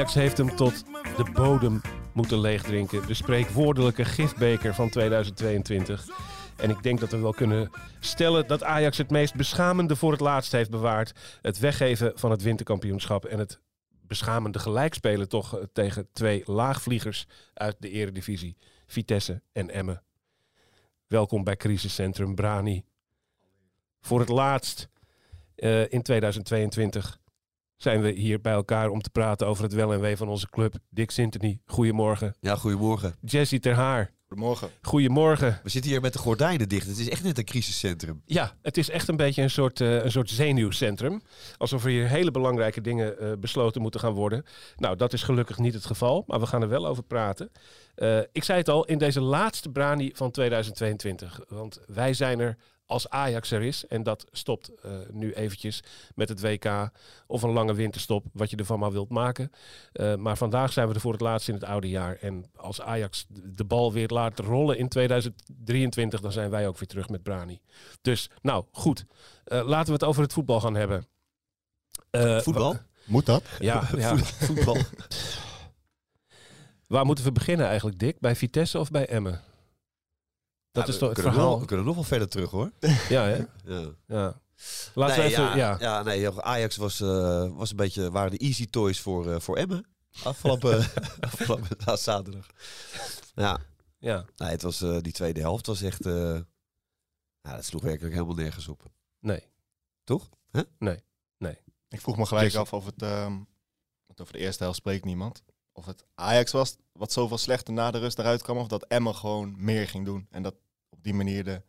Ajax heeft hem tot de bodem moeten leegdrinken. De spreekwoordelijke gifbeker van 2022. En ik denk dat we wel kunnen stellen dat Ajax het meest beschamende voor het laatst heeft bewaard. Het weggeven van het winterkampioenschap en het beschamende gelijkspelen toch eh, tegen twee laagvliegers uit de eredivisie. Vitesse en Emmen. Welkom bij crisiscentrum Brani. Voor het laatst eh, in 2022 zijn we hier bij elkaar om te praten over het wel en wee van onze club. Dick Sintony, goedemorgen. Ja, goedemorgen. Jesse Ter Haar, Goedemorgen. goedemorgen. We zitten hier met de gordijnen dicht. Het is echt net een crisiscentrum. Ja, het is echt een beetje een soort, eh, een soort zenuwcentrum. Alsof er hier hele belangrijke dingen eh, besloten moeten gaan worden. Nou, dat is gelukkig niet het geval, maar we gaan er wel over praten. Eh, ik zei het al, in deze laatste Brani van 2022. Want wij zijn er als Ajax er is. En dat stopt eh, nu eventjes met het WK of een lange winterstop, wat je ervan maar wilt maken. Eh, maar vandaag zijn we er voor het laatst in het oude jaar. En als Ajax de bal weer laat rollen in 2023, dan zijn wij ook weer terug met Brani. Dus, nou, goed. Eh, laten we het over het voetbal gaan hebben. Voetbal? Moet dat? Ja, ja. Voetbal. Waar moeten we beginnen eigenlijk, Dick? Bij Vitesse of bij Emmen? Dat Ja, is we toch het kunnen verhaal? Nog, we kunnen nog wel verder terug hoor. Ja, hè? Ja. Ja. Laten we nee, even... ja, Ja, ja. nee, Ajax was, eh, was een beetje, waren de easy toys voor, eh, voor Emmen. Afgelopen, afgelopen zaterdag. Ja, ja. nee, het was, eh, die tweede helft was echt... eh nou, dat sloeg werkelijk helemaal nergens op. Nee. Toch? Hè? Nee. Ik vroeg me gelijk Jesse. af of het, ehm, want over de eerste helft spreekt niemand, of het Ajax was wat zoveel slechter na de rust eruit kwam, of dat Emma gewoon meer ging doen. En dat op die manier de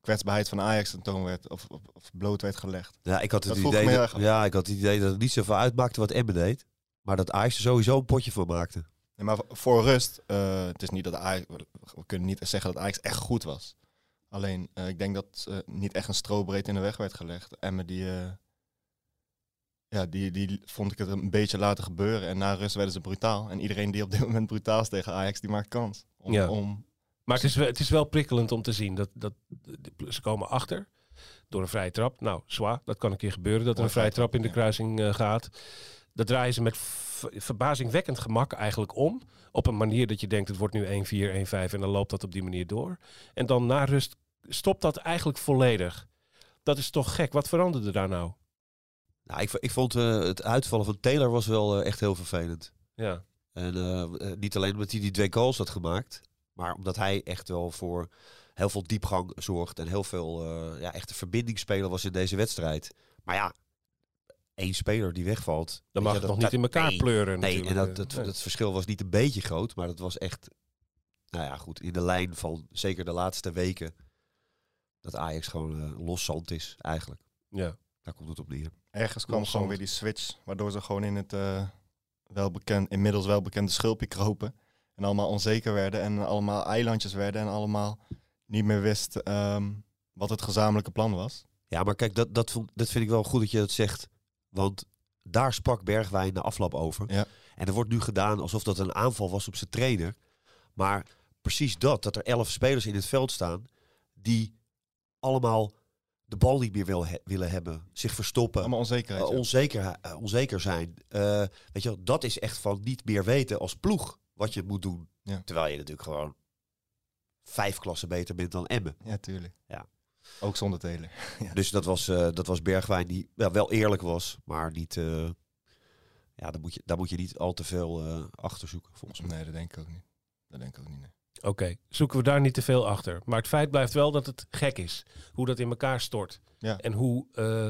kwetsbaarheid van Ajax tentoon werd, of, of, of bloot werd gelegd. Ja, ik had het Dat idee dat, ja, ik had het idee dat het niet zoveel uitmaakte wat Emmen deed. Maar dat Ajax er sowieso een potje van maakte. Nee, maar voor rust, eh, het is niet dat Ajax, we kunnen niet zeggen dat Ajax echt goed was. Alleen, eh, ik denk dat eh, niet echt een strobreed in de weg werd gelegd. Emma die, ja, die, die vond ik het een beetje laten gebeuren. En na rust werden ze brutaal. En iedereen die op dit moment brutaal is tegen Ajax, die maakt kans. Om, Ja. om, Maar het is, wel- het is wel prikkelend om te zien dat, dat ze komen achter door een vrije trap. Nou, zwaar, dat kan een keer gebeuren dat er een vrije trap in de kruising eh, gaat. Dat draaien ze met verbazingwekkend gemak eigenlijk om. Op een manier dat je denkt, het wordt nu 1-4, 1-5 en dan loopt dat op die manier door. En dan na rust stopt dat eigenlijk volledig. Dat is toch gek. Wat veranderde daar nou? Nou, ik, ik vond eh, het uitvallen van Taylor was wel eh, echt heel vervelend. Ja, En eh, niet alleen omdat hij die twee goals had gemaakt, maar omdat hij echt wel voor heel veel diepgang zorgt en heel veel ja, echte verbindingsspeler was in deze wedstrijd. Maar ja, één speler die wegvalt. dan mag je, het nog niet in elkaar nee, pleuren Nee, en natuurlijk. dat, dat, Nee. dat verschil was niet een beetje groot, maar dat was echt, nou ja, goed, in de lijn van zeker de laatste weken. Dat Ajax gewoon los zand is, eigenlijk. Ja. Daar komt het op neer. Ergens kwam gewoon weer die switch, waardoor ze gewoon in het eh, welbekend, inmiddels welbekende schulpje kropen. En allemaal onzeker werden en allemaal eilandjes werden en allemaal niet meer wist ehm, wat het gezamenlijke plan was. Ja, maar kijk, dat, dat, dat vind ik wel goed dat je dat zegt. Want daar sprak Bergwijn de afloop over. Ja. En er wordt nu gedaan alsof dat een aanval was op zijn trainer. Maar precies dat, dat er elf spelers in het veld staan die allemaal de bal niet meer wil he- willen hebben, zich verstoppen, Allemaal onzekerheid. eh, ja. onzeker, eh, onzeker zijn. Eh, weet je wel, dat is echt van niet meer weten als ploeg wat je moet doen. Ja. Terwijl je natuurlijk gewoon vijf klassen beter bent dan Emmen. Ja, tuurlijk. Ja. Ook zonder Taylor. Dus dat was, dat was Bergwijn die wel, wel eerlijk was, maar niet. ja, daar moet, je, daar moet je niet al te veel achter zoeken, volgens mij. Nee, dat denk ik ook niet. Dat denk ik ook niet. nee. Oké, zoeken we daar niet te veel achter. Maar het feit blijft wel dat het gek is. Hoe dat in elkaar stort. Ja. En hoe eh,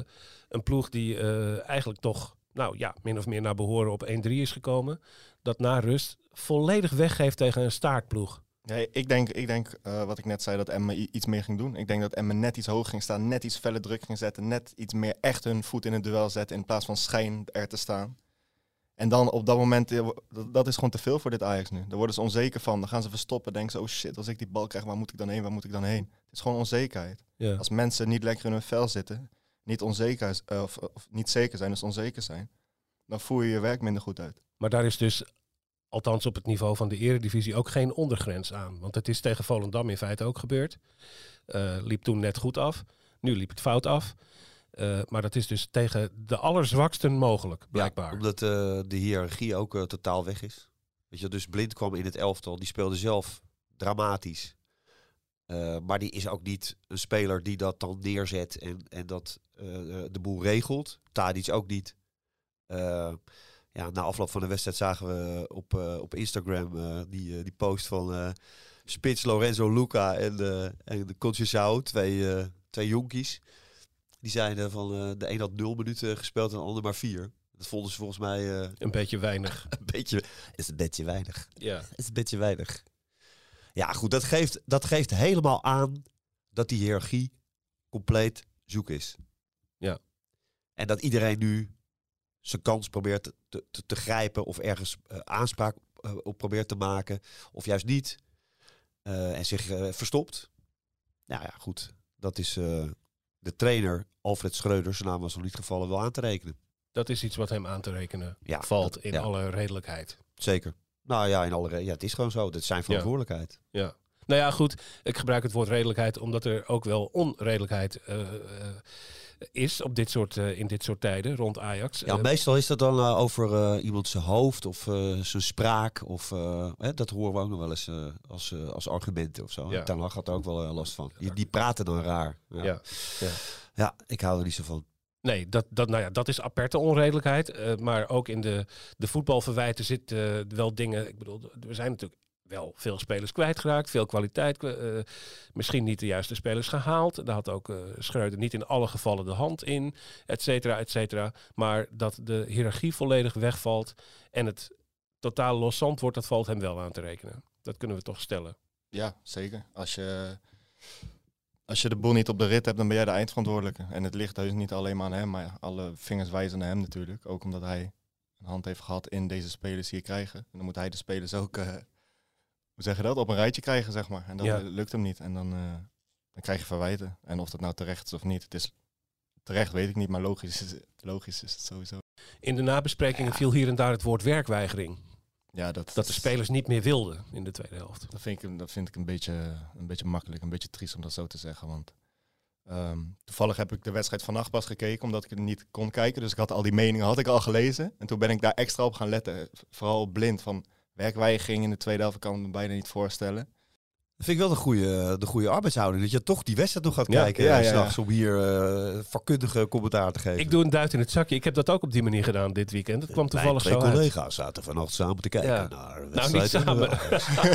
een ploeg die eh, eigenlijk toch, nou ja, min of meer naar behoren op 1-3 is gekomen. Dat na rust volledig weggeeft tegen een staartploeg. Ja, ik denk, ik denk eh, wat ik net zei, dat Emma i- iets meer ging doen. Ik denk dat Emma net iets hoger ging staan, net iets felle druk ging zetten, net iets meer echt hun voet in het duel zetten in plaats van schijn er te staan. En dan op dat moment, dat, is gewoon te veel voor dit Ajax nu. Daar worden ze onzeker van. Dan gaan ze verstoppen, denken ze, oh shit, als ik die bal krijg, waar moet ik dan heen, waar moet ik dan heen? Het is gewoon onzekerheid. Ja. Als mensen niet lekker in hun vel zitten, niet, onzeker, eh, of, of niet zeker zijn, dus onzeker zijn, dan voer je je werk minder goed uit. Maar daar is dus, althans op het niveau van de eredivisie, ook geen ondergrens aan. Want het is tegen Volendam in feite ook gebeurd. Eh, liep toen net goed af. Nu liep het fout af. Eh, maar dat is dus tegen de allerzwaksten mogelijk, blijkbaar. Ja, omdat eh, de hiërarchie ook eh, totaal weg is. Weet je, dus Blind kwam in het elftal. Die speelde zelf dramatisch. Maar die is ook niet een speler die dat dan neerzet en, en dat de boel regelt. Tadic ook niet. Ja, na afloop van de wedstrijd zagen we op, op Instagram die, die post van Spits Lorenzo Luca en, en de Conceição, twee, twee jonkies. Die zeiden van eh, de een had nul minuten gespeeld en de ander maar vier. Dat vonden ze volgens mij eh, Een beetje weinig. een beetje, is een beetje weinig. Ja. Is een beetje weinig. Ja, goed, dat geeft, dat geeft helemaal aan dat die hiërarchie compleet zoek is. Ja. En dat iedereen nu zijn kans probeert te, te, te- grijpen of ergens eh, aanspraak op probeert te maken, of juist niet. en zich verstopt. Nou ja, goed. Dat is de trainer Alfred Schreuder, zijn naam was nog niet gevallen, wel aan te rekenen. Dat is iets wat hem aan te rekenen Ja, valt dat- in ja. alle redelijkheid. Zeker. Nou ja, in alle ja, het is gewoon zo. Dat is zijn verantwoordelijkheid. Ja. Nou ja, goed. Ik gebruik het woord redelijkheid omdat er ook wel onredelijkheid eh, eh, is op dit soort, eh, in dit soort tijden rond Ajax. Ja, Eh, meestal is dat dan eh, over iemand zijn hoofd of zijn spraak. Of, eh, hè, dat horen we ook nog wel eens als, als argumenten of zo. Ja. Ten Hag had er ook wel last van. Die, die praten dan raar. Ja. Ja. Ja. Ja. ik hou er niet zo van. Nee, dat, dat, nou ja, dat is aperte onredelijkheid. maar ook in de, de voetbalverwijten zitten wel dingen. Ik bedoel, er zijn natuurlijk wel veel spelers kwijtgeraakt, veel kwaliteit. kwa- eh, misschien niet de juiste spelers gehaald. Daar had ook eh Schreuder niet in alle gevallen de hand in, et cetera, et cetera. Maar dat de hiërarchie volledig wegvalt en het totaal loszand wordt, dat valt hem wel aan te rekenen. Dat kunnen we toch stellen. Ja, zeker. Als je, als je de boel niet op de rit hebt, dan ben jij de eindverantwoordelijke. En het ligt dus niet alleen maar aan hem, maar alle vingers wijzen naar hem natuurlijk. Ook omdat hij een hand heeft gehad in deze spelers hier krijgen. En dan moet hij de spelers ook, eh, hoe zeg je dat, op een rijtje krijgen, zeg maar. En dat Ja. eh, lukt hem niet. En dan, eh, dan krijg je verwijten. En of dat nou terecht is of niet, het is terecht weet ik niet, maar logisch is, het- logisch is het sowieso. In de nabesprekingen viel hier en daar het woord werkweigering. Ja, dat, Dat de spelers niet meer wilden in de tweede helft. Dat vind ik, dat vind ik een, beetje, een beetje makkelijk, een beetje triest om dat zo te zeggen. Want ehm, toevallig heb ik de wedstrijd vannacht pas gekeken, omdat ik het niet kon kijken. Dus ik had al die meningen had ik al gelezen. En toen ben ik daar extra op gaan letten. Vooral blind van werkweigering in de tweede helft, kan ik me bijna niet voorstellen. Dat vind ik wel de goede, de goede arbeidshouding. Dat je toch die wedstrijd nog gaat Ja, kijken. ja, Ja, ja. S'nachts om hier eh, vakkundige commentaar te geven. Ik doe een duit in het zakje. Ik heb dat ook op die manier gedaan dit weekend. Het kwam Mijn toevallig twee zo uit. collega's zaten vannacht samen te kijken Ja. naar Nou, niet samen.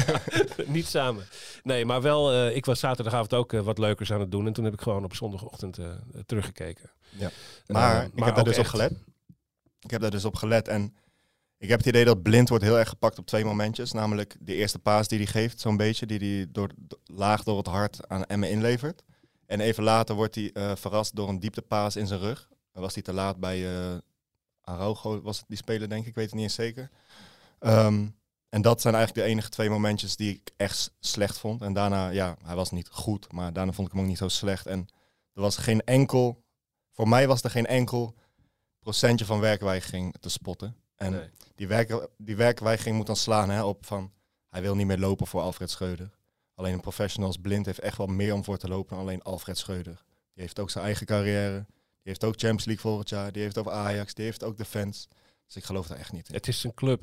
niet samen. Nee, maar wel, eh, ik was zaterdagavond ook eh, wat leukers aan het doen. En toen heb ik gewoon op zondagochtend eh, teruggekeken. Ja. Maar Eh, ik heb daar dus op gelet. Ik heb daar dus op gelet. En ik heb het idee dat blind wordt heel erg gepakt op twee momentjes. Namelijk de eerste paas die hij geeft, zo'n beetje. Die hij door, do- laag door het hart aan Emme inlevert. En even later wordt hij eh, verrast door een dieptepaas in zijn rug. Dan was hij te laat bij eh Araujo, was het die speler denk ik, ik weet het niet eens zeker. Ehm, en dat zijn eigenlijk de enige twee momentjes die ik echt slecht vond. En daarna, ja, hij was niet goed, maar daarna vond ik hem ook niet zo slecht. En er was geen enkel, voor mij was er geen enkel procentje van werkweigering te spotten. En Nee. die, werk, die werkweigering moet dan slaan hè, op van, hij wil niet meer lopen voor Alfred Schreuder. Alleen een professional als blind heeft echt wel meer om voor te lopen dan alleen Alfred Schreuder. Die heeft ook zijn eigen carrière. Die heeft ook Champions League volgend jaar. Die heeft ook Ajax. Die heeft ook de fans. Dus ik geloof daar echt niet in. Het is een club.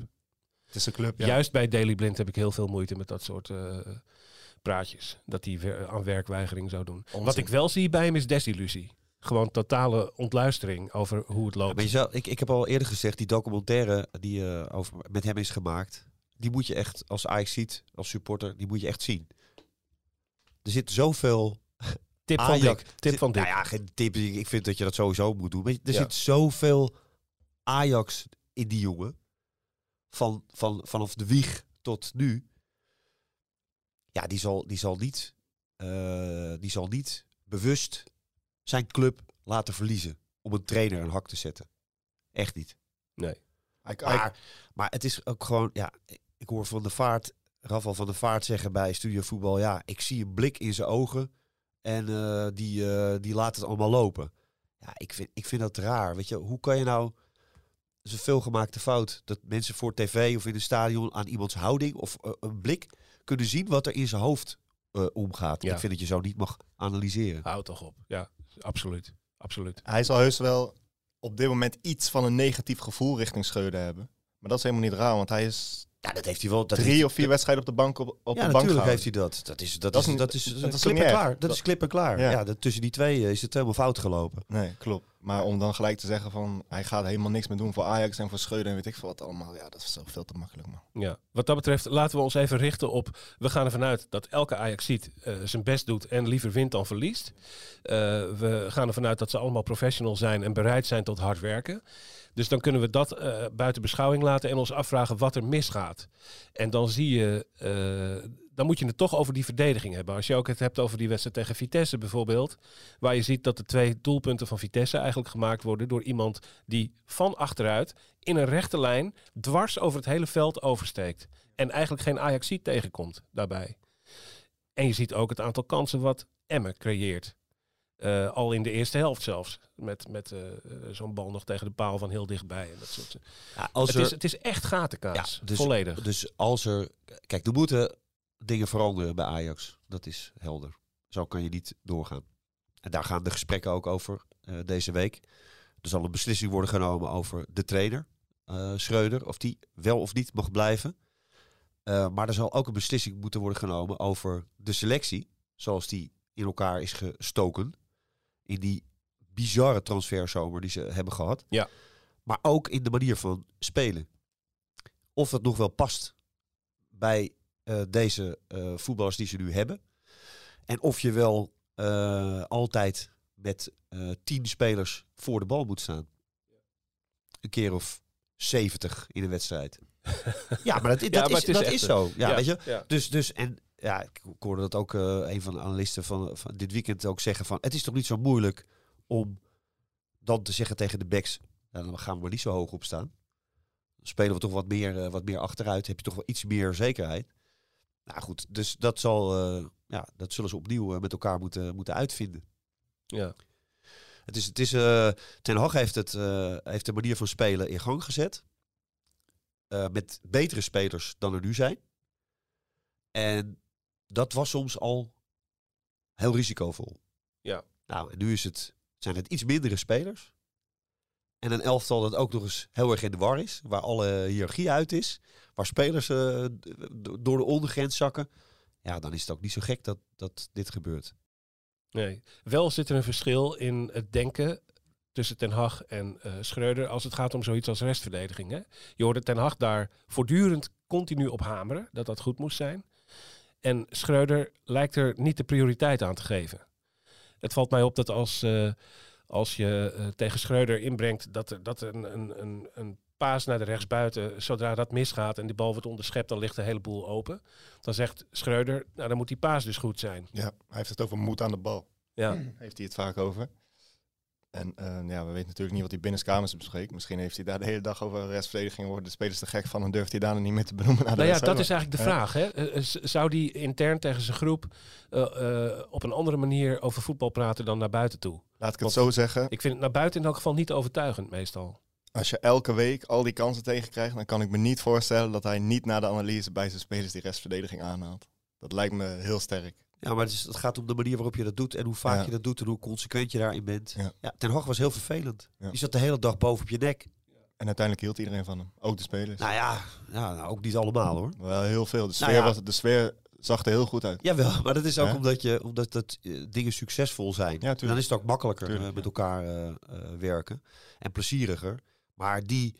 Het is een club, ja. Juist bij Daily Blind heb ik heel veel moeite met dat soort eh, praatjes. Dat hij aan werkweigering zou doen. Onzin. Wat ik wel zie bij hem is desillusie. Gewoon totale ontluistering over hoe het Ja, loopt. maar je zou, ik, ik heb al eerder gezegd, die documentaire die eh, over, met hem is gemaakt, die moet je echt, als Ajax ziet, als supporter, die moet je echt zien. Er zit zoveel Tip van Ajax- Dick. Tip van Dick. Nou ja, geen tip. Ik vind dat je dat sowieso moet doen. Maar er Ja. zit zoveel Ajax in die jongen. Van, van, vanaf de wieg tot nu. Ja, die zal, die zal, niet, eh, die zal niet bewust zijn club laten verliezen. Om een trainer een hak te zetten. Echt niet. Hij- Maar, maar het is ook gewoon, ja, ik hoor van de Vaart, Rafael van de Vaart zeggen bij Studio Voetbal, ja, ik zie een blik in zijn ogen en eh, die, eh, die laat het allemaal lopen. Ja, ik vind, ik vind dat raar. Weet je, hoe kan je nou, een veelgemaakte fout, dat mensen voor tv of in een stadion aan iemands houding of eh, een blik kunnen zien wat er in zijn hoofd eh, omgaat. Ja. Ik vind dat je zo niet mag analyseren. Houd toch op. Ja, absoluut. Absoluut. hij zal heus wel op dit moment iets van een negatief gevoel richting Schreuder hebben. Maar dat is helemaal niet raar, want hij is Ja, dat heeft hij wel. Dat drie heeft- of vier wedstrijden op de bank op, op ja, de bank natuurlijk gehouden. heeft hij dat. Dat is, dat Dat is, dat is, dat dat is is toch klip niet en erg? klaar. Dat Dat- is klip en klaar. Ja. Ja, dat, tussen die twee eh, is het helemaal fout gelopen. Nee, klopt. Maar om dan gelijk te zeggen van hij gaat helemaal niks meer doen voor Ajax en voor Schreuder en weet ik veel wat allemaal. Ja, dat is zo veel te makkelijk man. Ja, wat dat betreft laten we ons even richten op. We gaan ervan uit dat elke Ajax ziet zijn best doet en liever wint dan verliest. Eh, we gaan ervan uit dat ze allemaal professional zijn en bereid zijn tot hard werken. Dus dan kunnen we dat eh, buiten beschouwing laten en ons afvragen wat er misgaat. En dan zie je, eh, dan moet je het toch over die verdediging hebben. Als je ook het hebt over die wedstrijd tegen Vitesse bijvoorbeeld, waar je ziet dat de twee doelpunten van Vitesse eigenlijk gemaakt worden door iemand die van achteruit in een rechte lijn dwars over het hele veld oversteekt. En eigenlijk geen Ajax tegenkomt daarbij. En je ziet ook het aantal kansen wat Emmen creëert. Eh, al in de eerste helft zelfs. Met, met eh, eh, zo'n bal nog tegen de paal van heel dichtbij. En dat soort. Ja, als Het, er, is, het is echt gatenkaas. Ja, dus- Volledig. Dus als er. Kijk, er moeten dingen veranderen bij Ajax. Dat is helder. Zo kan je niet doorgaan. En daar gaan de gesprekken ook over deze week. Er zal een beslissing worden genomen over de trainer, Schreuder, of die wel of niet mag blijven. Maar er zal ook een beslissing moeten worden genomen over de selectie, zoals die in elkaar is gestoken. In die bizarre transferzomer die ze hebben gehad. Ja. Maar ook in de manier van spelen. Of dat nog wel past bij eh, deze eh, voetballers die ze nu hebben. En of je wel eh, altijd met tien spelers voor de bal moet staan. Een keer of zeventig in een wedstrijd. ja, maar dat, dat, maar is, dat is zo. Ja, weet je? Ja. Dus, dus en ja, ik hoorde dat ook eh, een van de analisten van, van dit weekend ook zeggen van... Het is toch niet zo moeilijk om dan te zeggen tegen de backs... Nou, dan gaan we maar niet zo hoog op staan. Dan spelen we toch wat meer, eh, wat meer achteruit. Heb je toch wel iets meer zekerheid. Nou goed, dus dat, zal, eh, ja, dat zullen ze opnieuw met elkaar moeten, moeten uitvinden. Ja. Het is, het is, Ten Hag heeft, het, heeft de manier van spelen in gang gezet. Met betere spelers dan er nu zijn. En dat was soms al heel risicovol. Ja. Nou, en nu is het, zijn het iets mindere spelers. En een elftal dat ook nog eens heel erg in de war is. Waar alle hiërarchie uit is. Waar spelers eh, door de ondergrens zakken. Ja, dan is het ook niet zo gek dat, dat dit gebeurt. Nee. Wel zit er een verschil in het denken tussen Ten Hag en eh Schreuder als het gaat om zoiets als restverdediging. Hè? Je hoorde Ten Hag daar voortdurend continu op hameren, dat dat goed moest zijn. En Schreuder lijkt er niet de prioriteit aan te geven. Het valt mij op dat als, eh, als je eh, tegen Schreuder inbrengt dat er, dat een, een, een, een paas naar de rechtsbuiten, zodra dat misgaat en die bal wordt onderschept, dan ligt de hele boel open. Dan zegt Schreuder, nou dan moet die paas dus goed zijn. Ja, hij heeft het over moed aan de bal. Ja. Heeft hij het vaak over. En eh, ja, we weten natuurlijk niet wat hij binnenskamers bespreekt. Misschien heeft hij daar de hele dag over restverdediging. Worden de spelers te gek van en durft hij daar niet meer te benoemen. Na de Nou ja, dat is eigenlijk de vraag. Hè? Eh, eh, Zou die intern tegen zijn groep eh, op een andere manier over voetbal praten dan naar buiten toe? Laat ik het Want- zo zeggen. Ik vind het naar buiten in elk geval niet overtuigend meestal. Als je elke week al die kansen tegenkrijgt, dan kan ik me niet voorstellen dat hij niet na de analyse bij zijn spelers die restverdediging aanhaalt. Dat lijkt me heel sterk. Ja, maar het, is, het gaat om de manier waarop je dat doet en hoe vaak Ja. je dat doet en hoe consequent je daarin bent. Ja. Ja. Ten Hag was heel vervelend. Ja. Die zat de hele dag boven op je nek. En uiteindelijk hield iedereen van hem. Ook de spelers. Nou ja, ja nou, ook niet allemaal hoor. Wel heel veel. De Nou sfeer, ja. was, de sfeer zag er heel goed uit. Jawel, maar dat is ook Ja. omdat, je, omdat dat, eh, dingen succesvol zijn. dan is het ook makkelijker Tuurlijk, eh, met ja. elkaar eh, eh, werken. En plezieriger. Maar die,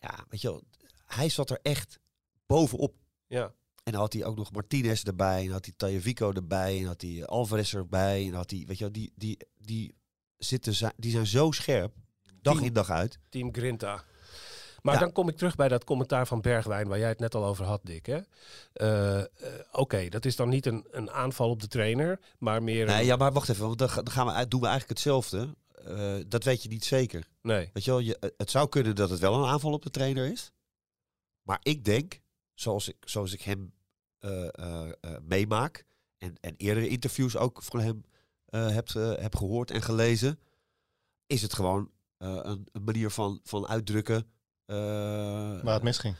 ja, weet je wel, hij zat er echt bovenop. Ja. En dan had hij ook nog Martinez erbij. En had hij Tajavico erbij. En had hij Alvarez erbij. En had hij, weet je wel, die, die, die, zitten, zi- die zijn zo scherp. Dag Team- in dag uit. Team Grinta. Maar Ja. dan kom ik terug bij dat commentaar van Bergwijn, waar jij het net al over had, Dick. hè? Eh, eh, Oké, dat is dan niet een, een aanval op de trainer, maar meer. Nee, een- ja, maar wacht even. Want dan, ga- dan gaan we, doen we eigenlijk hetzelfde. Eh, dat weet je niet zeker. nee. Weet je wel, je, het zou kunnen dat het wel een aanval op de trainer is. Maar ik denk, zoals ik, zoals ik hem eh, eh, eh, meemaak. En, en eerdere interviews ook van hem eh, heb, eh, heb gehoord en gelezen. Is het gewoon eh, een, een manier van, van uitdrukken. eh, Waar het misging.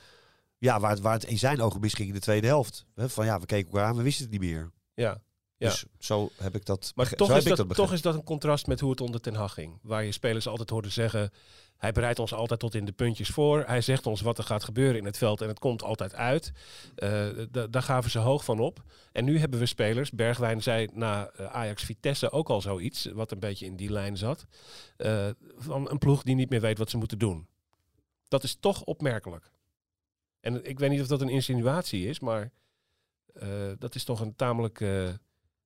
ja, waar het, waar het in zijn ogen misging in de tweede helft. Hè, Van ja, we keken elkaar aan, we wisten het niet meer. Ja. Ja. Dus zo heb ik dat Maar toch, is dat, toch is dat een contrast met hoe het onder Ten Hag ging. Waar je spelers altijd hoorde zeggen, hij bereidt ons altijd tot in de puntjes voor. Hij zegt ons wat er gaat gebeuren in het veld en het komt altijd uit. Eh, da- daar gaven ze hoog van op. En nu hebben we spelers, Bergwijn zei na eh, Ajax Vitesse ook al zoiets, wat een beetje in die lijn zat. eh, van een ploeg die niet meer weet wat ze moeten doen. Dat is toch opmerkelijk. En ik weet niet of dat een insinuatie is, maar dat is toch een tamelijk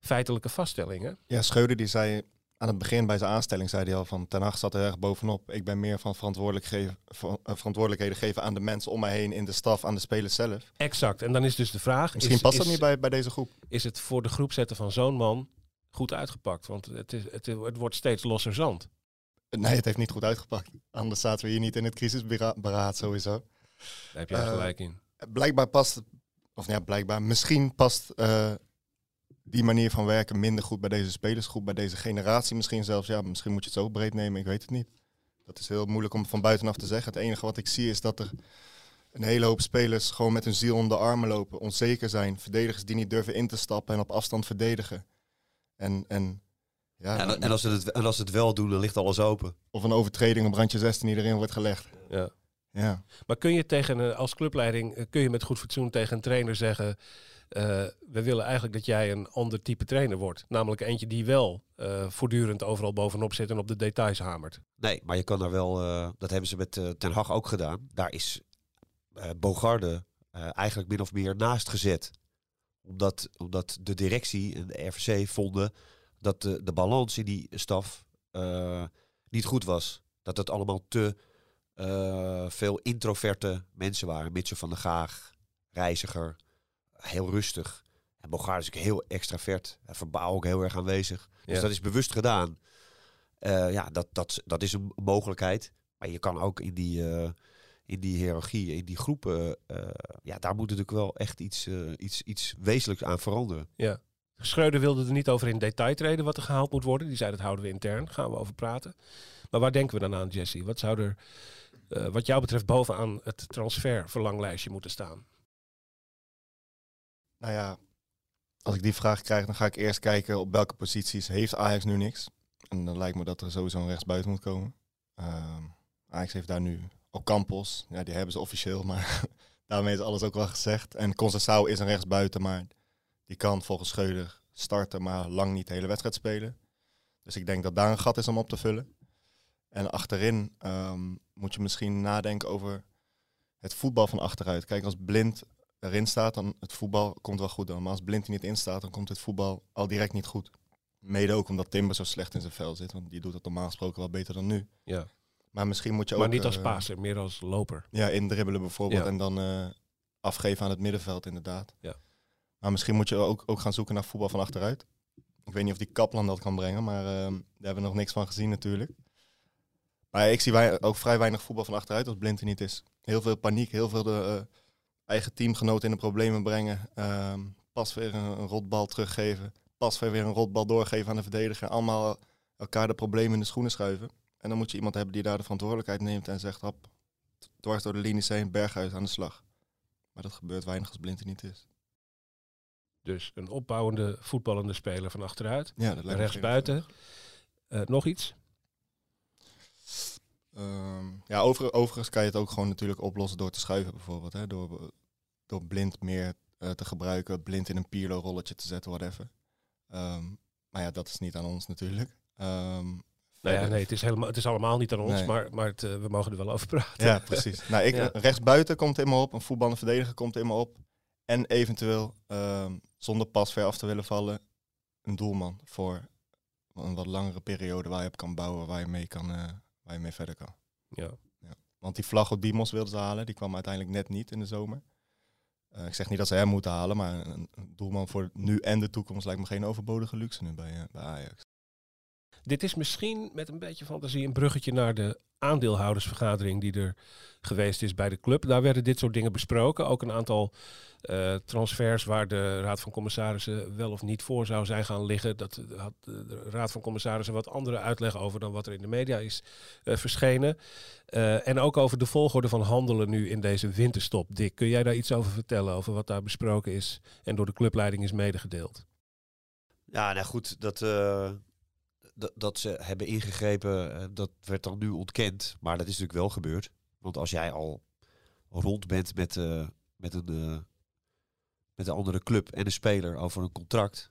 feitelijke vaststelling. Hè? Ja, Schreuder die zei aan het begin bij zijn aanstelling zei hij al van Ten Hag zat er erg bovenop. Ik ben meer van verantwoordelijk geven, eh, verantwoordelijkheden geven aan de mensen om mij heen, in de staf, aan de spelers zelf. Exact. En dan is dus de vraag: Misschien is, past dat niet bij, bij deze groep. is het voor de groep zetten van zo'n man goed uitgepakt? Want het, is, het, het wordt steeds losser zand. Nee, het heeft niet goed uitgepakt. Anders zaten we hier niet in het crisisberaad sowieso. Daar heb jij Eh, gelijk in. Blijkbaar past, of ja, blijkbaar, misschien past eh, die manier van werken minder goed bij deze spelersgroep, bij deze generatie misschien zelfs. Ja, misschien moet je het zo breed nemen, ik weet het niet. Dat is heel moeilijk om van buitenaf te zeggen. Het enige wat ik zie is dat er een hele hoop spelers gewoon met hun ziel om de armen lopen, onzeker zijn, verdedigers die niet durven in te stappen en op afstand verdedigen. En, en, ja, En, en, als ze het, en als ze het wel doen, dan ligt alles open. of een overtreding op randje 16 die erin wordt gelegd. Ja. Ja. Maar kun je tegen een, als clubleiding, eh, kun je met goed fatsoen tegen een trainer zeggen: We willen eigenlijk dat jij een ander type trainer wordt. Namelijk eentje die wel eh, voortdurend overal bovenop zit en op de details hamert. Nee, maar je kan daar wel, eh, dat hebben ze met eh, Ten Hag ook gedaan. Daar is eh Bogarde eh, eigenlijk min of meer naast gezet. Omdat, omdat de directie en de RVC vonden dat de, de balans in die staf eh, niet goed was. Dat het allemaal te eh, veel introverte mensen waren. Mitchell van der Gaag, reiziger, heel rustig. En is ook heel extravert. En verbaal ook heel erg aanwezig. Dus Ja. dat is bewust gedaan. Eh, ja, dat, dat, dat is een mogelijkheid. Maar je kan ook in die, eh, in die hiërarchie, in die groepen, eh, ja, daar moet natuurlijk wel echt iets, eh, iets, iets wezenlijks aan veranderen. Ja. Schreuder wilde er niet over in detail treden wat er gehaald moet worden. Die zei dat houden we intern, gaan we over praten. Maar waar denken we dan aan, Jesse? Wat zou er, eh, wat jou betreft, bovenaan het transferverlanglijstje moeten staan? Nou ja, als ik die vraag krijg, dan ga ik eerst kijken op welke posities heeft Ajax nu niks. En dan lijkt me dat er sowieso een rechtsbuiten moet komen. Ehm, Ajax heeft daar nu Ocampos. Ja, die hebben ze officieel, maar daarmee is alles ook wel gezegd. En Conceição is een rechtsbuiten, maar die kan volgens Scheuder starten, maar lang niet de hele wedstrijd spelen. Dus ik denk dat daar een gat is om op te vullen. En achterin ehm, moet je misschien nadenken over het voetbal van achteruit. Kijk, als Blind erin staat, dan het voetbal komt wel goed dan. Maar als Blind er niet in staat, dan komt het voetbal al direct niet goed. Mede ook omdat Timber zo slecht in zijn vel zit, want die doet het normaal gesproken wel beter dan nu. Ja. Maar misschien moet je ook... maar niet als eh, paaser, meer als loper. Ja, indribbelen bijvoorbeeld Ja. en dan eh, afgeven aan het middenveld inderdaad. Ja. Maar misschien moet je ook, ook gaan zoeken naar voetbal van achteruit. Ik weet niet of die Kaplan dat kan brengen, maar ehm, daar hebben we nog niks van gezien natuurlijk. Maar ik zie ook vrij weinig voetbal van achteruit als Blind er niet is. Heel veel paniek, heel veel de eh, eigen teamgenoten in de problemen brengen. ehm, pas weer een, een rotbal teruggeven. Pas weer weer een rotbal doorgeven aan de verdediger. Allemaal elkaar de problemen in de schoenen schuiven. En dan moet je iemand hebben die daar de verantwoordelijkheid neemt en zegt, hap, dwars door de linies heen, berghuis aan de slag. Maar dat gebeurt weinig als Blind er niet is. Dus een opbouwende, voetballende speler van achteruit. Ja, dat lijkt me Rechtsbuiten. Eh, nog iets? Ehm, ja, over, overigens kan je het ook gewoon natuurlijk oplossen door te schuiven bijvoorbeeld. Hè? Door, door blind meer eh, te gebruiken, blind in een Pirlo-rolletje te zetten, whatever. Ehm, maar ja, dat is niet aan ons natuurlijk. Nou ja, nee, het is, helemaal, het is allemaal niet aan ons, Nee. maar, maar het, eh, we mogen er wel over praten. Ja, precies. nou, ik, Ja. Rechtsbuiten komt in me op, een voetballende verdediger komt in me op. En eventueel, zonder pas ver af te willen vallen, een doelman voor een wat langere periode waar je op kan bouwen, waar je mee, kan, eh, waar je mee verder kan. Ja. Want die vlag op Dimos wilden ze halen, die kwam uiteindelijk net niet in de zomer. Eh, ik zeg niet dat ze hem moeten halen, maar een, een doelman voor nu en de toekomst lijkt me geen overbodige luxe nu bij, eh, bij Ajax. Dit is misschien met een beetje fantasie een bruggetje naar de aandeelhoudersvergadering die er geweest is bij de club. Daar werden dit soort dingen besproken. Ook een aantal eh, transfers waar de Raad van Commissarissen wel of niet voor zou zijn gaan liggen. Dat had de Raad van Commissarissen wat andere uitleg over dan wat er in de media is eh, verschenen. Eh, en ook over de volgorde van handelen nu in deze winterstop. Dick, kun jij daar iets over vertellen, over wat daar besproken is en door de clubleiding is medegedeeld? Ja, nou goed, dat, eh, dat, ze hebben ingegrepen, eh, dat werd dan nu ontkend. Maar dat is natuurlijk wel gebeurd. Want als jij al rond bent met, eh, met, een, eh, met een andere club en een speler over een contract.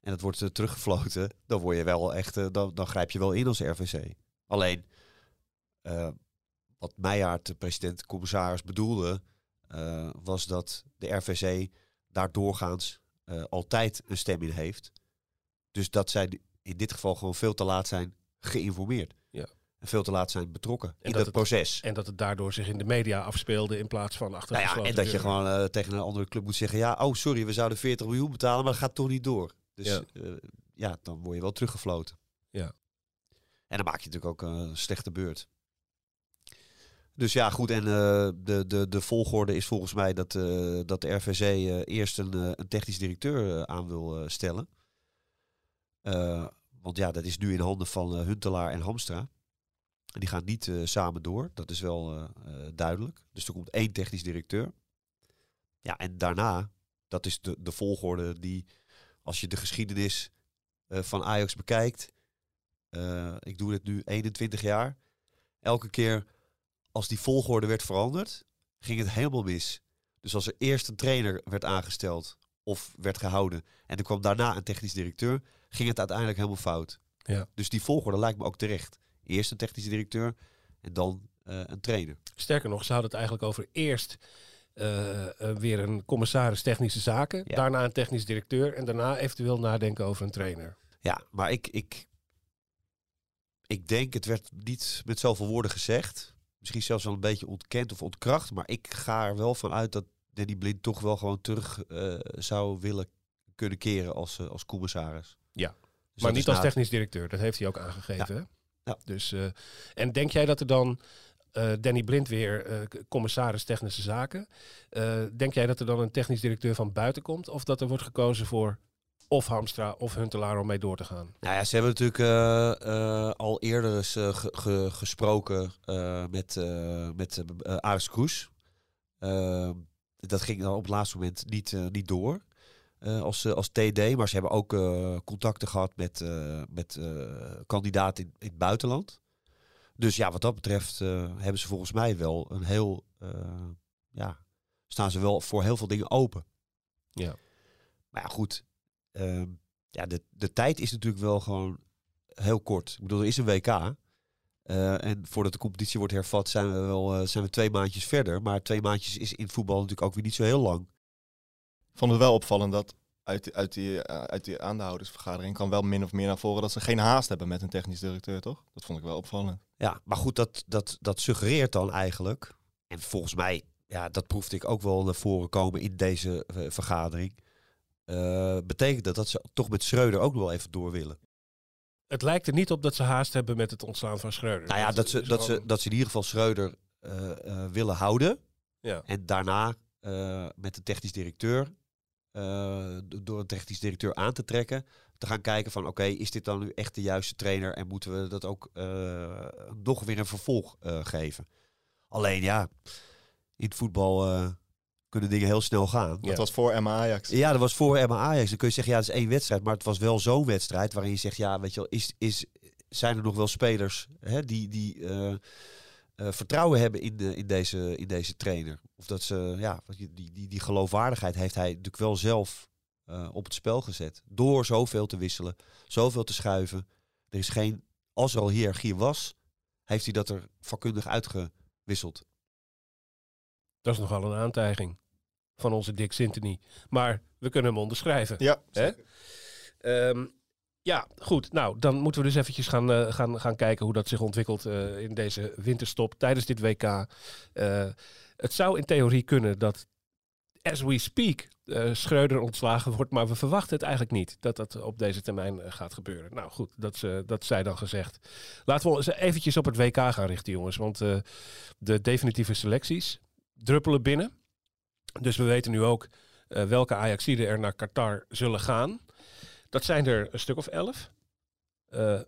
En dat wordt eh, teruggefloten, dan word je wel echt, dan, dan grijp je wel in als RVC. Alleen, wat Meijaard, de president-commissaris, bedoelde, was dat de RVC daar doorgaans altijd een stem in heeft. Dus dat zij in dit geval gewoon veel te laat zijn geïnformeerd. Ja. En veel te laat zijn betrokken in dat dat, het- proces. En dat het daardoor zich in de media afspeelde in plaats van achter Nou ja, en dat je gewoon eh, tegen een andere club moet zeggen... ja, oh sorry, we zouden 40 miljoen betalen, maar dat gaat toch niet door. Dus Ja. ja, ja dan word je wel teruggefloten. Ja. En dan maak je natuurlijk ook eh, een slechte beurt. Dus ja, goed. En eh, de, de, de volgorde is volgens mij dat, eh, dat de RVC eh, eerst een, eh, een technisch directeur eh, aan wil eh, stellen. Eh, want ja, dat is nu in handen van eh, Huntelaar en Hamstra. Die gaan niet eh, samen door. Dat is wel duidelijk. Dus er komt één technisch directeur. Ja, en daarna, dat is de, de volgorde die, als je de geschiedenis van Ajax bekijkt. ik doe dit nu 21 jaar. Elke keer als die volgorde werd veranderd, ging het helemaal mis. Dus als er eerst een trainer werd aangesteld of werd gehouden en er kwam daarna een technisch directeur, ging het uiteindelijk helemaal fout. Ja. Dus die volgorde lijkt me ook terecht. Eerst een technisch directeur en dan eh, een trainer. Sterker nog, ze hadden het eigenlijk over eerst eh, eh, weer een commissaris technische zaken, Ja. daarna een technisch directeur en daarna eventueel nadenken over een trainer. Ja, maar ik, ik, ik denk, het werd niet met zoveel woorden gezegd. Misschien zelfs wel een beetje ontkend of ontkracht. Maar ik ga er wel van uit dat Danny Blind toch wel gewoon terug eh, zou willen kunnen keren als, eh, als commissaris. Ja, Dus maar niet als technisch directeur, dat heeft hij ook aangegeven. hè? Ja. Dus, eh, en denk jij dat er dan Danny Blind weer commissaris technische zaken, denk jij dat er dan een technisch directeur van buiten komt of dat er wordt gekozen voor of Hamstra of Huntelaar om mee door te gaan? Nou ja, ze hebben natuurlijk al eerder eens ge- ge- gesproken met, met Aris Kroes. Dat ging dan op het laatste moment niet, eh, niet door eh, als, eh, als TD. Maar ze hebben ook contacten gehad met, met kandidaten in, in het buitenland. Dus ja, wat dat betreft hebben ze volgens mij wel een heel... ja, staan ze wel voor heel veel dingen open. Ja. Maar ja, goed. ehm, ja, de, de tijd is natuurlijk wel gewoon heel kort. Ik bedoel, er is een WK. Eh, en voordat de competitie wordt hervat, zijn we wel eh, zijn we twee maandjes verder. Maar twee maandjes is in voetbal natuurlijk ook weer niet zo heel lang. Ik vond het wel opvallend dat uit, die- uit, die, eh, uit die aandeelhoudersvergadering kwam wel min of meer naar voren dat ze geen haast hebben met een technisch directeur, toch? Dat vond ik wel opvallend. Ja, maar goed, dat, dat, dat suggereert dan eigenlijk. En volgens mij, ja, dat proefde ik ook wel naar voren komen in deze eh, vergadering. eh, betekent dat dat ze toch met Schreuder ook nog wel even door willen. Het lijkt er niet op dat ze haast hebben met het ontslaan van Schreuder. Nou ja, dat ze, dat, ze, dat ze in ieder geval Schreuder eh, eh, willen houden. Ja. En daarna eh, met de technisch directeur, do- door een technisch directeur aan te trekken, te gaan kijken van oké, is dit dan nu echt de juiste trainer en moeten we dat ook nog weer een vervolg geven? Alleen ja, in het voetbal kunnen dingen heel snel gaan. Ja. Dat was voor Emma Ajax. Ja, dat was voor Emma Ajax. Dan kun je zeggen, ja, dat is één wedstrijd. Maar het was wel zo'n wedstrijd waarin je zegt, ja, weet je wel, is, is, zijn er nog wel spelers hè, die, die eh, eh, vertrouwen hebben in, de, in, deze, in deze trainer? Of dat ze, ja, die, die, die geloofwaardigheid heeft hij natuurlijk wel zelf eh, op het spel gezet. Door zoveel te wisselen, zoveel te schuiven. Er is geen als er al hiërarchie was, heeft hij dat er vakkundig uitgewisseld. Dat is nogal een aantijging van onze Dick Sintony. Maar we kunnen hem onderschrijven. Ja? Ehm, ja, goed. Nou, dan moeten we dus eventjes gaan, eh, gaan, gaan kijken hoe dat zich ontwikkelt eh, in deze winterstop tijdens dit WK. Eh, het zou in theorie kunnen dat, as we speak, Schreuder ontslagen wordt. Maar we verwachten het eigenlijk niet dat dat op deze termijn gaat gebeuren. Nou goed, dat, eh, dat zij dan gezegd. Laten we ons eventjes op het WK gaan richten, jongens. Want de definitieve selecties druppelen binnen. Dus we weten nu ook eh, welke Ajaxiden er naar Qatar zullen gaan. Dat zijn er een stuk of elf. Eh,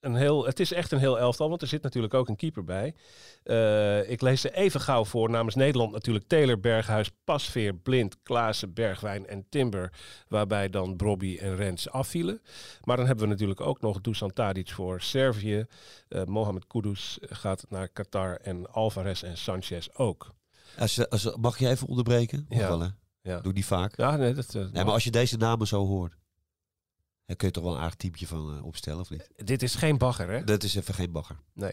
een heel, het is echt een heel elftal, want er zit natuurlijk ook een keeper bij. Eh, ik lees ze even gauw voor. Namens Nederland natuurlijk Taylor, Berghuis, Pasveer, Blind, Klaassen, Bergwijn en Timber. Waarbij dan Brobby en Rens afvielen. Maar dan hebben we natuurlijk ook nog Dusan Tadic voor Servië. Mohamed Kudus gaat naar Qatar en Alvarez en Sanchez ook. Als als, mag je even onderbreken? Mag Ja. wel, hè? Ja, Doe die vaak. ja nee, dat, eh, Nee, maar als je deze namen zo hoort, dan kun je toch wel een aardig teamje van eh, opstellen, of niet? dit is geen bagger, hè? Dat is even geen bagger. Nee.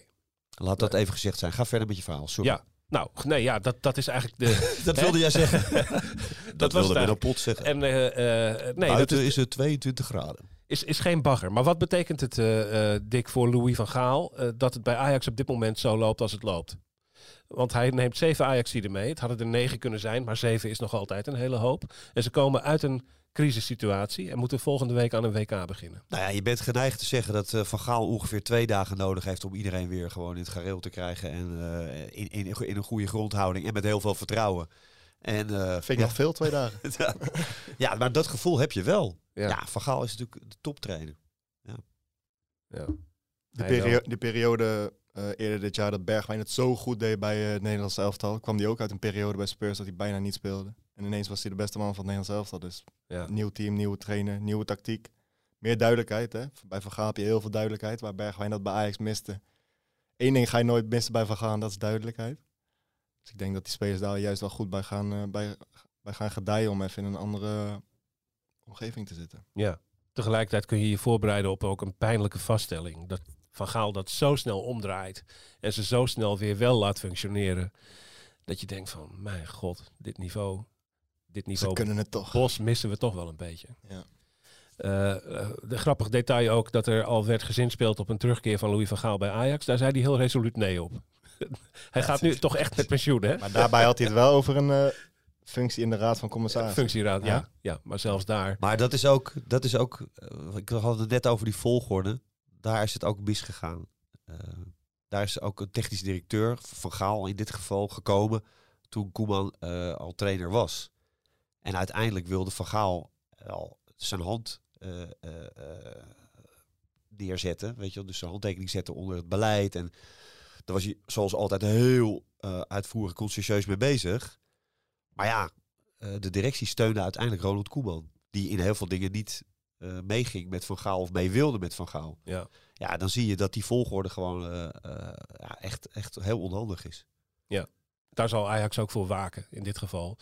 Laat dat even gezegd zijn. Ga verder met je verhaal. Sorry. Ja, nou, nee, ja, dat, dat is eigenlijk de... dat wilde jij zeggen. was dat wilde een pot zeggen. En eh, eh, nee, dat Buiten is, is het 22 graden. is, is geen bagger. Maar wat betekent het, eh, eh, Dick, voor Louis van Gaal... eh, dat het bij Ajax op dit moment zo loopt als het loopt? Want hij neemt zeven Ajaxiden mee. Het hadden er negen kunnen zijn, maar zeven is nog altijd een hele hoop. En ze komen uit een crisissituatie en moeten volgende week aan een WK beginnen. Nou ja, je bent geneigd te zeggen dat eh, Van Gaal ongeveer twee dagen nodig heeft om iedereen weer gewoon in het gareel te krijgen. En eh, in, in, in een goede grondhouding en met heel veel vertrouwen. En, eh, vind ik ja, nog veel, twee dagen. ja, maar dat gevoel heb je wel. Ja. Ja, Van Gaal is natuurlijk de toptrainer. Ja. De, wel. perio- de periode eh, eerder dit jaar dat Bergwijn het zo goed deed bij eh, het Nederlandse elftal, kwam hij ook uit een periode bij Spurs dat hij bijna niet speelde. En ineens was hij de beste man van het Nederlandse elftal. Dus Ja. nieuw team, nieuwe trainer, nieuwe tactiek. Meer duidelijkheid. Hè? Bij Van Gaal heb je heel veel duidelijkheid, waar Bergwijn dat bij Ajax miste. Eén ding ga je nooit missen bij Van Gaal, dat is duidelijkheid. Dus ik denk dat die spelers daar juist wel goed bij gaan, eh, bij, bij gaan gedijen om even in een andere omgeving te zitten. Ja. Tegelijkertijd kun je je voorbereiden op ook een pijnlijke vaststelling. Dat Van Gaal dat zo snel omdraait en ze zo snel weer wel laat functioneren. Dat je denkt van, mijn god, dit niveau, dit Ze niveau kunnen het toch. Bos missen we toch wel een beetje. Ja. Eh, eh, de grappig detail ook dat er al werd gezinspeeld op een terugkeer van Louis van Gaal bij Ajax. Daar zei hij heel resoluut nee op. hij gaat nu toch echt met pensioen, hè? Maar daarbij had hij het wel over een eh, functie in de Raad van Commissarissen. Functieraad, ja. Ja. ja. Maar zelfs daar. Maar dat is ook, dat is ook ik had het net over die volgorde. Daar is het ook misgegaan. Eh daar is ook een technisch directeur, Van Gaal in dit geval, gekomen toen Koeman eh, al trainer was. En uiteindelijk wilde Van Gaal al zijn hand eh, eh, eh, neerzetten. Weet je wel? Dus zijn handtekening zetten onder het beleid. En daar was hij zoals altijd heel eh, uitvoerig conscientieus mee bezig. Maar ja, eh, de directie steunde uiteindelijk Ronald Koeman. Die in heel veel dingen niet eh, meeging met Van Gaal of mee wilde met Van Gaal. Ja. Ja, dan zie je dat die volgorde gewoon eh, eh, ja, echt, echt heel onhandig is. Daar zal Ajax ook voor waken in dit geval.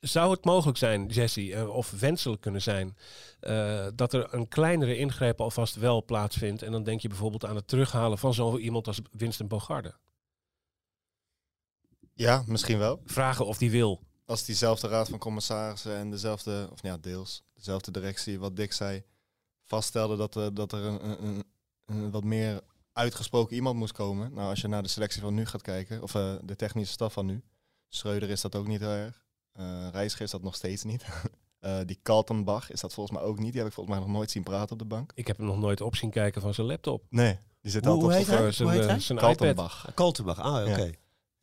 Zou het mogelijk zijn, Jesse, of wenselijk kunnen zijn, eh, dat er een kleinere ingreep alvast wel plaatsvindt? En dan denk je bijvoorbeeld aan het terughalen van zo iemand als Winston Bogarde. Ja, misschien wel. Vragen of die wil. Als diezelfde raad van commissarissen en dezelfde, of ja, deels, dezelfde directie, wat Dick zei, vaststelde dat, er dat er een, een, een, een wat meer uitgesproken iemand moest komen. Nou, als je naar de selectie van nu gaat kijken, of eh, de technische staf van nu, Schreuder is dat ook niet heel erg. Eh Reiziger is dat nog steeds niet. Eh, die Kaltenbach is dat volgens mij ook niet. Die heb ik volgens mij nog nooit zien praten op de bank. Ik heb hem nog nooit op zien kijken van zijn laptop. Nee, die zit Hoe- altijd hoe op zijn eh, Hoe heet eh. Kaltenbach. Kaltenbach, ah oké. Ja.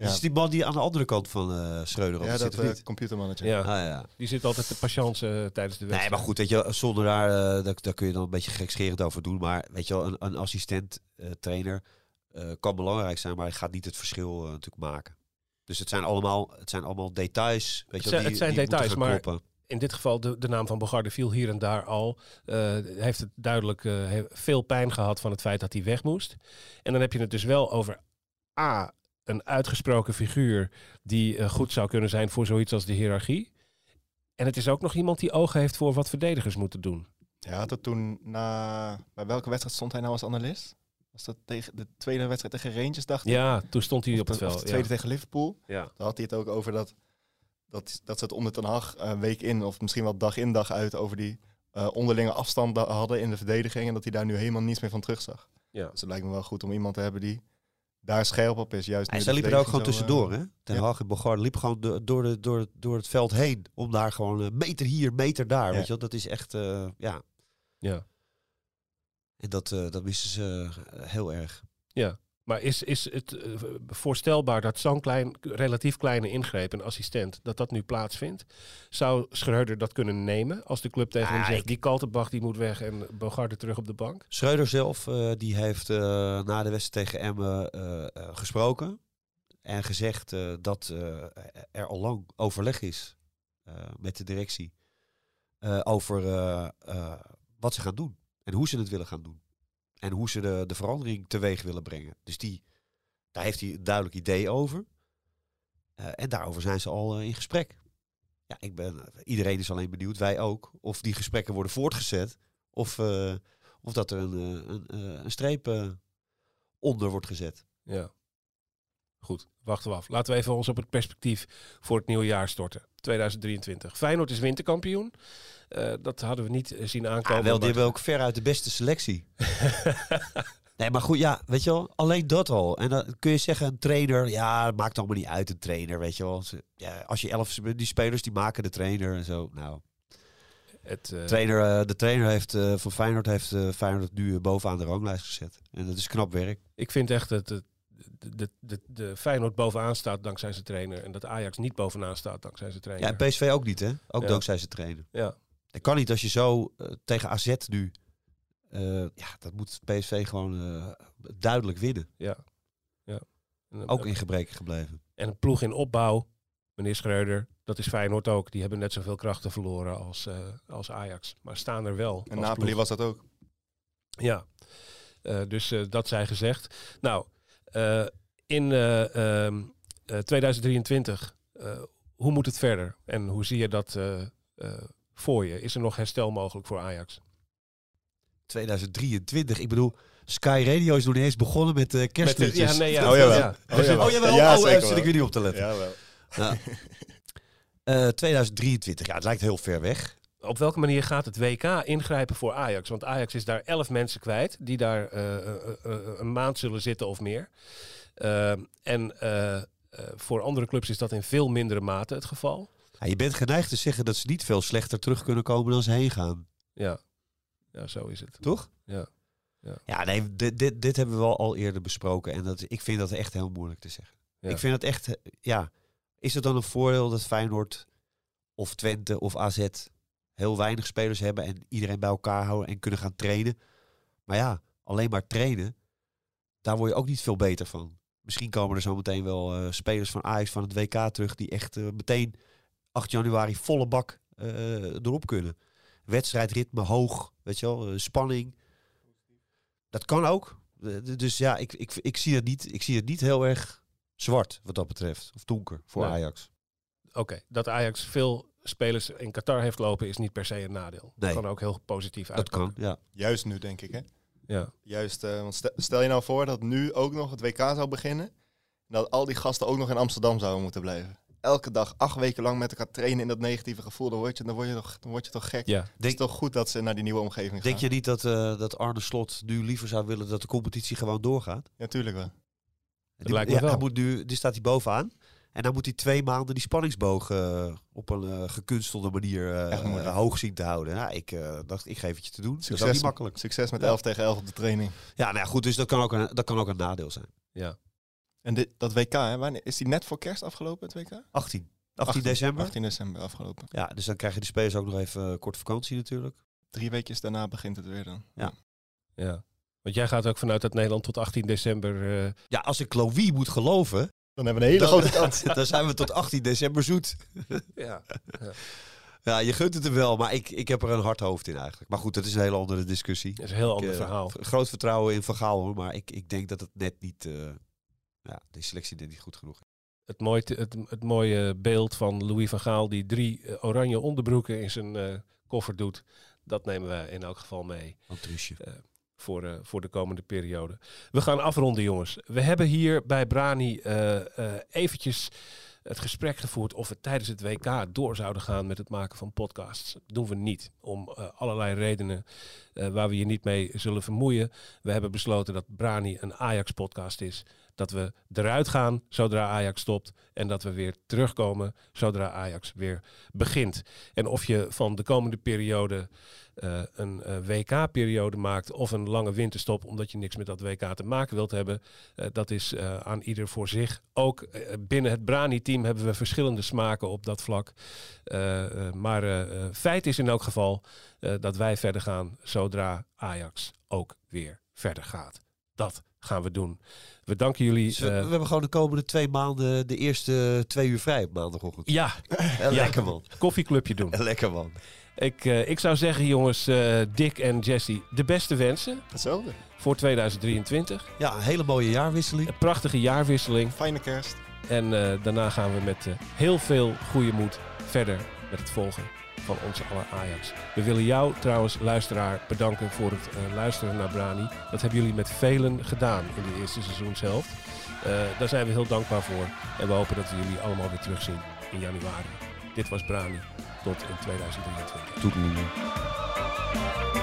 Dat is die man die aan de andere kant van eh Schreuder Ja, altijd dat computermanager. Ja, Ah, ja. die zit altijd de patiënten eh, tijdens de wedstrijd. Nee, maar goed, weet je, zonder daar, eh, daar, daar kun je dan een beetje gekscherend over doen. Maar weet je wel, een, een assistent eh, trainer eh, kan belangrijk zijn, maar hij gaat niet het verschil natuurlijk maken. Dus het zijn allemaal, het zijn allemaal details. Weet Het je, wel, zijn- die, het zijn die moeten details, maar- kloppen. in dit geval, de, de naam van Bogarde viel hier en daar al. Eh, heeft het duidelijk eh, veel pijn gehad van het feit dat hij weg moest. En dan heb je het dus wel over A, een uitgesproken figuur die eh, goed zou kunnen zijn voor zoiets als de hiërarchie. En het is ook nog iemand die ogen heeft voor wat verdedigers moeten doen. Ja, had het toen na... Bij welke wedstrijd stond hij nou als analist? Was dat tegen de tweede wedstrijd tegen Rangers, dacht ik? Ja, toen stond hij op het veld. de tweede Ja. tegen Liverpool. Ja. Daar had hij het ook over dat, dat, dat ze het onder Ten Hag een week in, of misschien wel dag in dag uit, over die eh, onderlinge afstand hadden in de verdediging. En dat hij daar nu helemaal niets meer van terugzag. Ja. Dus het lijkt me wel goed om iemand te hebben die daar scherp op is. Juist En de liepen er ook gewoon zo, tussendoor, eh, hè? Ten ja. Hag en liepen gewoon do- door, de, door, het- door het, door het veld heen. Om daar gewoon eh, meter hier, meter daar. Ja. Weet je wel? Dat is echt, eh, ja. Ja. En dat, eh, dat missen ze eh, heel erg. Maar is, is het eh, voorstelbaar dat zo'n klein, relatief kleine ingreep, een assistent, dat dat nu plaatsvindt? Zou Schreuder dat kunnen nemen als de club tegen hem Ah, zegt, ik- die Kaltenbach die moet weg en Bogarde terug op de bank? Schreuder zelf, eh, die heeft eh, na de wedstrijd tegen Emmen gesproken. En gezegd dat er al lang overleg is met de directie. over wat ze gaan doen. En hoe ze het willen gaan doen. En hoe ze de, de verandering teweeg willen brengen. Dus die, daar heeft hij een duidelijk idee over. Eh, en daarover zijn ze al eh, in gesprek. Ja, ik ben, iedereen is alleen benieuwd, wij ook, of die gesprekken worden voortgezet. Of, eh, of dat er een, eh, een, eh, een streep eh, onder wordt gezet. Ja. Goed, wachten we af. Laten we even ons op het perspectief voor het nieuwe jaar storten. 2023. Feyenoord is winterkampioen. Eh, dat hadden we niet eh, zien aankomen. Ja, wel, die hebben ook veruit de beste selectie. Nee, maar goed, ja, weet je wel, alleen dat al. En dan kun je zeggen, een trainer, ja, het maakt allemaal niet uit, een trainer, weet je wel. Ja, als je elf, die spelers, die maken de trainer en zo. Nou, het, eh, trainer, de trainer heeft, van Feyenoord heeft Feyenoord nu bovenaan de ranglijst gezet. En dat is knap werk. ik vind echt dat het, de, de, de, de Feyenoord bovenaan staat dankzij zijn trainer. En dat Ajax niet bovenaan staat dankzij zijn trainer. Ja, en PSV ook niet, hè? Ook Ja. dankzij zijn trainer. Ja. Dat kan niet als je zo eh, tegen AZ nu... eh, ja, dat moet PSV gewoon eh, duidelijk winnen. ja. ja. En, Ook in gebreken gebleven. En een ploeg in opbouw, meneer Schreuder, dat is Feyenoord ook. Die hebben net zoveel krachten verloren als, eh, als Ajax. Maar staan er wel. En Napoli ploeg. was dat ook. Ja, Eh, dus eh, dat zij gezegd. Nou, in eh, ehm, eh, 2023, eh, hoe moet het verder? En hoe zie je dat eh, eh, voor je? Is er nog herstel mogelijk voor Ajax? 2023. Ik bedoel, Sky Radio is nog niet eens begonnen met uh, kerstliedjes. ja, nee, ja. Oh, jawel. Ja. Oh, jawel. Oh jawel, Ja, oh, eh, zit wel. ik weer niet op te letten. Ja, wel. Ja. Eh, 2023, ja, het lijkt heel ver weg. Op welke manier gaat het WK ingrijpen voor Ajax? Want Ajax is daar elf mensen kwijt die daar eh, eh, eh, een maand zullen zitten of meer. En voor andere clubs is dat in veel mindere mate het geval. Ja, je bent geneigd te zeggen dat ze niet veel slechter terug kunnen komen dan ze heen gaan. Ja, ja zo is het. Toch? Ja. Ja. Ja, nee, dit, dit, dit hebben we al, al eerder besproken. En dat, ik vind dat echt heel moeilijk te zeggen. Ja. Ik vind het echt, ja. Is het dan een voordeel dat Feyenoord of Twente of AZ heel weinig spelers hebben en iedereen bij elkaar houden en kunnen gaan trainen? Maar ja, alleen maar trainen, daar word je ook niet veel beter van. Misschien komen er zo meteen wel eh, spelers van Ajax van het WK terug die echt eh, meteen 8 januari volle bak eh, erop kunnen. Wedstrijdritme hoog, weet je wel, spanning. Dat kan ook. Dus ja, ik, ik, ik, zie het niet, ik zie het niet heel erg zwart wat dat betreft. Of donker voor Nee. Ajax. Oké, dat Ajax veel spelers in Qatar heeft lopen is niet per se een nadeel. Nee. Kan ook heel positief kan, ja. Juist nu, denk ik. Hè? Ja. Juist, eh, want stel, je nou voor dat nu ook nog het WK zou beginnen. En dat al die gasten ook nog in Amsterdam zouden moeten blijven. Elke dag acht weken lang met elkaar trainen in dat negatieve gevoel. Dan word je, dan word je, toch, dan word je toch gek. ja. Het is Denk, toch goed dat ze naar die nieuwe omgeving gaan. denk je niet dat, eh, dat Arne Slot nu liever zou willen dat de competitie gewoon doorgaat? Ja, tuurlijk wel. Die- lijkt me ja, wel. Hij moet nu, die staat hij bovenaan. En dan moet hij twee maanden die spanningsboog eh, op een eh, gekunstelde manier eh, eh, hoog zien te houden. Nou, ik eh, dacht, ik geef het je te doen. dat is ook Succes, niet makkelijk. succes met Ja. 11 tegen 11 op de training. Ja, nou ja, goed, dus dat kan ook een, dat kan ook een nadeel zijn. ja. En dit, dat WK, hè, wanneer, is die net voor kerst afgelopen, het WK? 18. 18 december. 18 december afgelopen. Ja, dus dan krijgen de spelers ook nog even kort vakantie natuurlijk. Drie weekjes daarna begint het weer dan. Ja. ja. Want jij gaat ook vanuit dat Nederland tot 18 december... eh, Ja, als ik Louis moet geloven, Dan hebben we een hele dan, grote kans. dan zijn we tot 18 december zoet. ja. Ja, je gunt het er wel, maar ik, ik heb er een hard hoofd in eigenlijk. Maar goed, dat is een hele andere discussie. Dat is een heel ander Ik, eh, verhaal. Groot vertrouwen in Van Gaal hoor, maar ik, ik denk dat het net niet... eh, ja, de selectie net niet goed genoeg is. Het mooie, het, het mooie beeld van Louis van Gaal die drie eh, oranje onderbroeken in zijn eh, koffer doet. Dat nemen we in elk geval mee Truusje. Voor, eh, voor de komende periode. We gaan afronden, jongens. We hebben hier bij Brani eh, eventjes het gesprek gevoerd of we tijdens het WK door zouden gaan met het maken van podcasts. Dat doen we niet, om allerlei redenen waar we je niet mee zullen vermoeien. We hebben besloten dat Brani een Ajax-podcast is. Dat we eruit gaan zodra Ajax stopt. En dat we weer terugkomen zodra Ajax weer begint. En of je van de komende periode eh, een eh, WK-periode maakt of een lange winterstop omdat je niks met dat WK te maken wilt hebben, eh, dat is aan ieder voor zich. Ook binnen het Brani-team hebben we verschillende smaken op dat vlak. Maar feit is in elk geval dat wij verder gaan zodra Ajax ook weer verder gaat. Dat gaan we doen. We danken jullie. Dus we, eh, we hebben gewoon de komende twee maanden de eerste twee uur vrij op maandagochtend. ja. Lekker man. koffieclubje doen. En Lekker man. Ik, eh, ik zou zeggen, jongens, eh, Dick en Jesse, de beste wensen Hetzelfde. voor 2023. Ja, een hele mooie jaarwisseling. Een prachtige jaarwisseling. Fijne kerst. En eh, daarna gaan we met heel veel goede moed verder met het volgen van onze aller Ajax. We willen jou trouwens, luisteraar, bedanken voor het eh, luisteren naar Brani. Dat hebben jullie met velen gedaan in de eerste seizoenshelft. Eh daar zijn we heel dankbaar voor. En we hopen dat we jullie allemaal weer terugzien in januari. Dit was Brani. Tot in 2023. Toedeloe. Zin